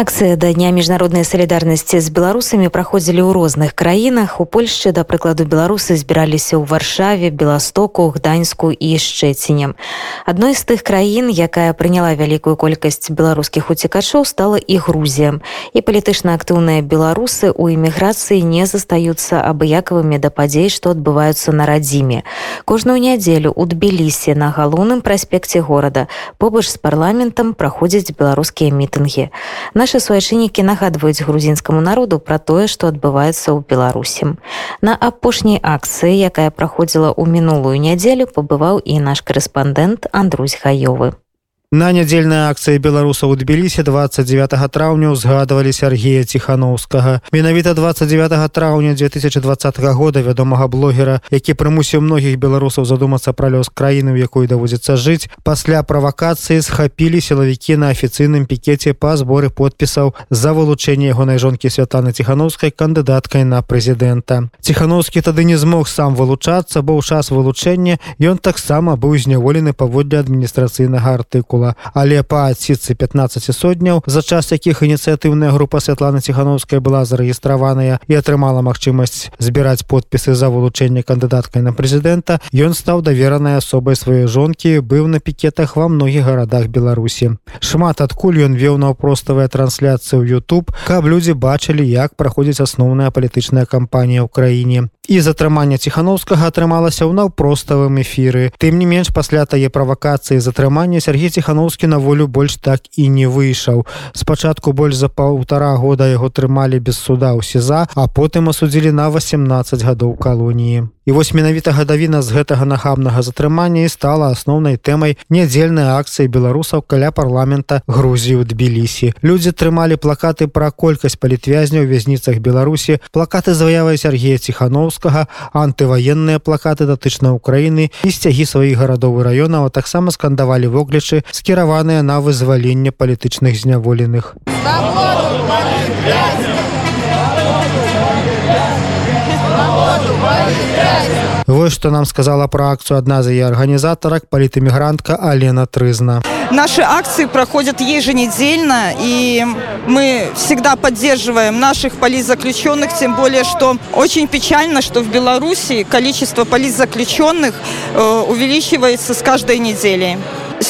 Акцыя да дня міжнароднай салідарнасці з беларусамі праходзілі ў розных краінах. У Польшчы, да прыкладу беларусы збіраліся ў варшаве, беластоку, гданьску і шчэцінем. Адной з тых краін, якая прыняла вялікую колькасць беларускіх уцікачоў стала і Грузія. І палітычна актыўныя беларусы ў эміграцыі не застаюцца абыякавымі да падзей, што адбываюцца на радзіме. Кожную нядзелю у Тбілісе на галоўным праспекце горада побач з парламентам праходзяць беларускія мітынгі наши свайчыннікі нагадваюць грузінскаму народу пра тое што адбываецца ў беларусі на апошняй акцыі якая праходзіла ў мінулую нядзелю пабываў і наш корэспандэнт Андрусь гаёвы На нядзельнай акцыі беларусаў у тбілісе 29 траўня узгадывалі Сергея ціхановскага. Менавіта 29 траўня 2020 года вядомага блогера які прымусіў многіх беларусаў задумацца пра лёс краіны у якой даводзіцца жыць. Пасля правакацыі схапілі сілавікі на афіцыйным пікеце па зборы подпісаў за вылучэнне ягонай жонкі святланы ціхановскай кандыдаткай на прэзідэнта. Ціхановскі тады не змог сам вылучацца бо ў час вылучэння ён таксама быў зняволены паводле адміністрацыйнага артыкула артыкула але па адсіцы 15 сотняў за час якіх ініцыятыўная група святлана ціхановская была зарэгістраваная і атрымала магчымасць збіраць подпісы за вылучэнне кандыдаткай на прэзідэнта ён стаў даверанай асобай сваёй жонкі быў на пікетах ва многіх гарадах беларусі. Шмат адкуль ён веў наўпроставая трансляцыі ў YouTube каб людзі бачылі як праходзіць асноўная палітычная кампанія ў краіне. І затрымання ціхановскага атрымалася ў наўпроставым эфіры. Тым не менш пасля тае правакацыі затрымання Сергей ціхановскі на волю больш так і не выйшаў спачатку больш за паўтара года яго трымалі без суда ў сеза а потым асудзілі на 18 гадоў калоніі І вось менавіта гадавіна з гэтага нахабнага затрымання і стала асноўнай тэмай нядзельнай акцыі беларусаў каля парламента Грузіі ў Тбілісі. Людзі трымалі плакаты пра колькасць палітвязняў вязніцах Беларусі, плакаты заявай Сергея Ціхановскага, антываенныя плакаты датычна Украіны і сцягі сваіх гарадоў і раёнаў, а таксама скандавалі воклічы, скіраваныя на вызваленне палітычных зняволеных. Вось што нам сказала пра акцыю адна з яе арганізатарак палітэмігрантка Алена Трызна. Наши акции проходят еженедельно, и мы всегда поддерживаем наших политзаключенных, тем более, что очень печально, что в Беларуси количество политзаключенных э, увеличивается с каждой неделей.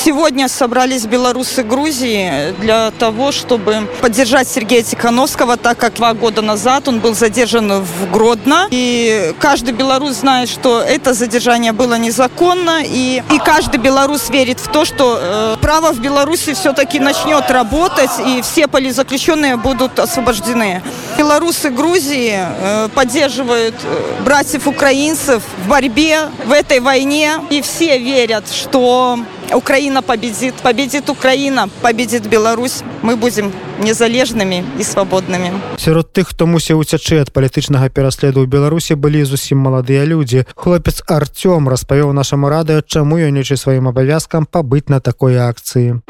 Сегодня собрались белорусы Грузии для того, чтобы поддержать Сергея Тихановского, так как два года назад он был задержан в Гродно. И каждый белорус знает, что это задержание было незаконно. И, и каждый белорус верит в то, что э, право в Беларуси все-таки начнет работать, и все политзаключенные будут освобождены. Белорусы Грузии э, поддерживают э, братьев украинцев в борьбе в этой войне. И все верят, что Украина победит, победит Украина, победит Беларусь. Мы будем незалежнымі і свабоднымі. Сярод тых, хто мусіў уцячы ад палітычнага пераследу ў Беларусі былі зусім маладыя людзі. Хлопец Артём распавёў нашаму радыё, чаму ён лічы сваім абавязкам пабыць на такой акцыі.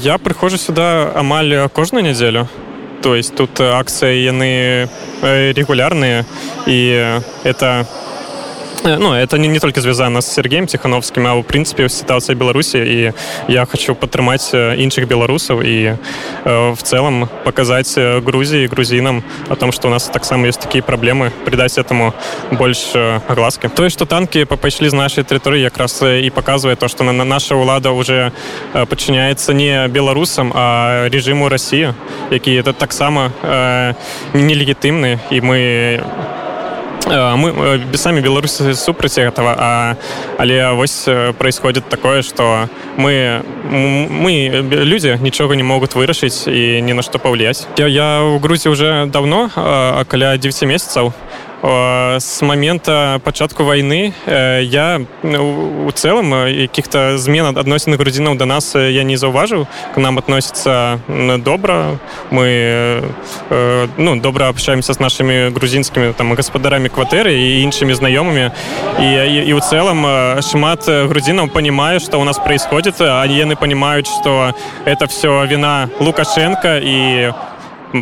Я прыходжу сюда амаль кожную нядзелю. То есть тут акцыі яны регулярныя і это Э, ну, это не, не только связано с Сергеем Тихановским, а в принципе ситуация в Беларуси. И я хочу подтримать инших э, белорусов и э, в целом показать э, Грузии и грузинам о том, что у нас так само есть такие проблемы, придать этому больше огласки. То, что танки пошли с нашей территории, как раз и показывает то, что наша влада уже подчиняется не белорусам, а режиму России, які это так само э, нелегитимны, и мы мы самі беларусы супраць этого а але вось происходит такое что мы мы люди нічога не могут вырашыць і ни на что павлиять я я у грузі уже давно каля 9 месяцаў с момента пачатку войны я у цэлым каких-то змен адносін грузінаў до нас я не заўважыў к нам относится добра мы ну добра общаемся с нашими грузинскими там гаспадарамі кватэры і іншымі знаёмымі і і у цэлым шмат грузинаў понимаю что у нас происходит они яны понимают что это все вина лукашенко и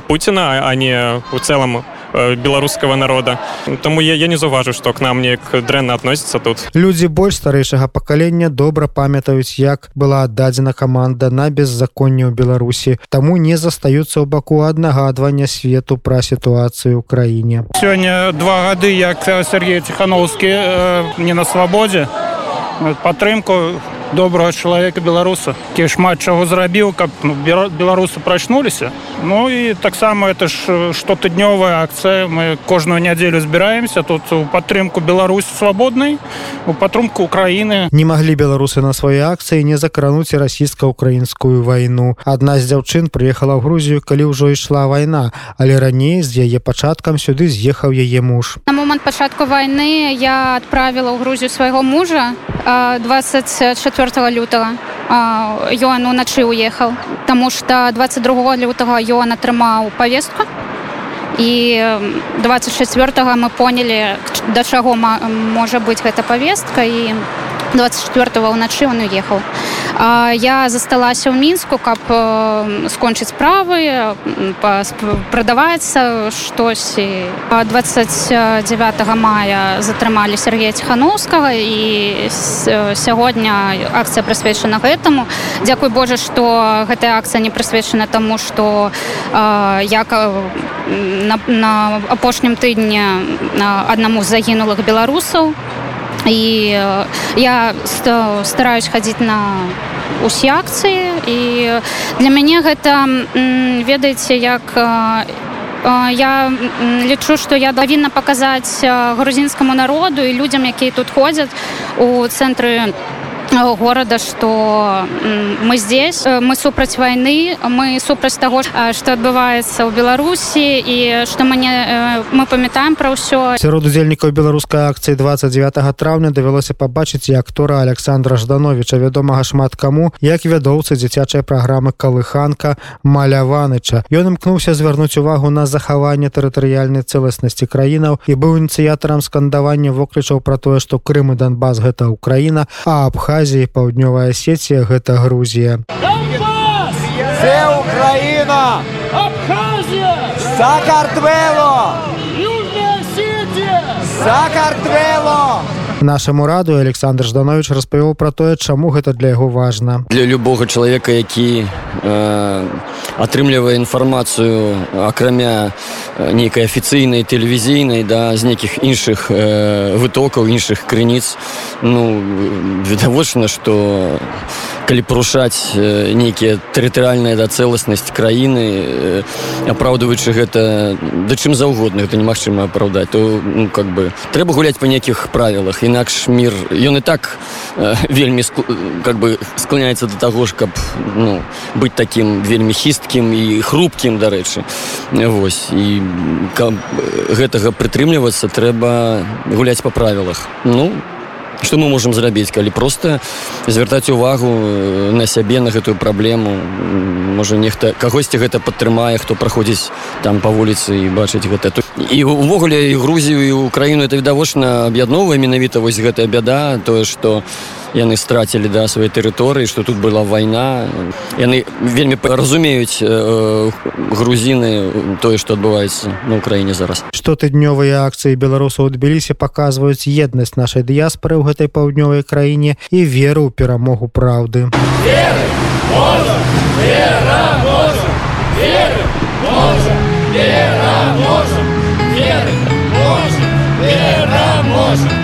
Путина а не у цэлым э, беларускага народа Таму я, я не заўважу што к нам неяк дрэнна адносіцца тут. Людзі больш старэйшага пакалення добра памятаюць як была аддадзена каманда на беззаконне ў беларусі. Таму не застаюцца ў баку аднагадвання свету пра сітуацыю ў краіне. Сёння два гады як Сергей ціхановскі не на свабодзе. Падтрымку добрага чалавека беларуса кі шмат чаго зрабіў каб ну, беларусы прачнуліся Ну і таксама это ж штотыднёвая акцыя мы кожную нядзелю збіраемся тут у падтрымку Беларусь свабоднай у падтрымку Украіны не маглі беларусы на свае акцыі не закрануць расійска-украінскую вайну адна з дзяўчын прыехала ў Грузію калі ўжо ішла вайна але раней з яе пачаткам сюды з'ехаў яе муж. На момант пачатку вайны я адправіла ў Грузію свайго мужа 24 4 лютага ён уначы уехаў Таму што 22 лютага ён атрымаў павестку і 24 мы понялі да чаго можа быць гэта павестка і 24 ўначы он уехаў я засталася ў мінску каб скончыць справы прадаваецца штось. 29 мая затрымалі Сергея ціхановскага і сягодня акцыя прысвечана гэтаму. Дзякуй Божа што гэтая акцыя не прысвечана таму што як на, на апошнім тыдні аднаму з загінулых беларусаў і я стараюсь хадзіць на усе акцыі і для мяне гэта ведаеце як я лічу што я павінна паказаць грузінскаму народу і людзям якія тут ходзяць у цэнтры горада что мы здесь мы супраць войны мы супраць того что адбываецца ў беларусі і что мы не мы памятаем про ўсё сярод удзельнікаў беларускай акцыі 29 траўня давялося пабачыць і актора александра ждановича вядомага шмат каму як вядоўцы дзіцячай праграмы калыханка маляваныча. Ён імкнуўся звярнуць увагу на захаванне тэрытарыяльнай цэласнасці краінаў і быў ініцыятарам скандавання воклічаў пра тое што крым і донбас гэта украіна а абха Абхазіі паўднёвая сеція гэта Грузія. Украіна Сакартвело Сакартвело нашаму раду Александр жданович распавёў пра тое чаму гэта для яго важна. Для любога чалавека які э, атрымлівае інфармацыю акрамя нейкай афіцыйнай тэлевізійнай да з нейкіх іншых э, вытокаў іншых крыніц. Ну відавочна что калі парушаць нейкія тэрытарыальная да цэласнасць краіны апраўдваючы гэта да чым заўгодна это немагчыма апраўдаць то ну как бы трэба гуляць па нейкіх правілах інакш мир ён і так э, вельмі как бы склоняецца до таго ж каб ну быть таким вельмі хісткім і хрупкім дарэчы. Восьось і каб гэтага прытрымлівацца трэба гуляць па правілах ну что мы можем зрабіць калі просто звяртаць увагу на сябе на гэтую праблему можа нехта кагосьці гэта падтрымае хто праходзіць там по вуліцы і бачыць гэта тут і увогуле і грузію і украіну это відавочна аб'ядновая менавіта вось гэтая бяда тое что яны страцілі да сваёй тэрыторыі што тут была вайна. Яны вельмі разумеюць э, грузіны тое што адбываецца на ўкраіне зараз. Штотыднёвыя акцыі беларусаў адбіліся паказваюць еднасць нашай дыяспары ў гэтай паўднёвай краіне і веру ў перамогу праўды. Веры, можем, вера, можем, веры, можем, вера, можем.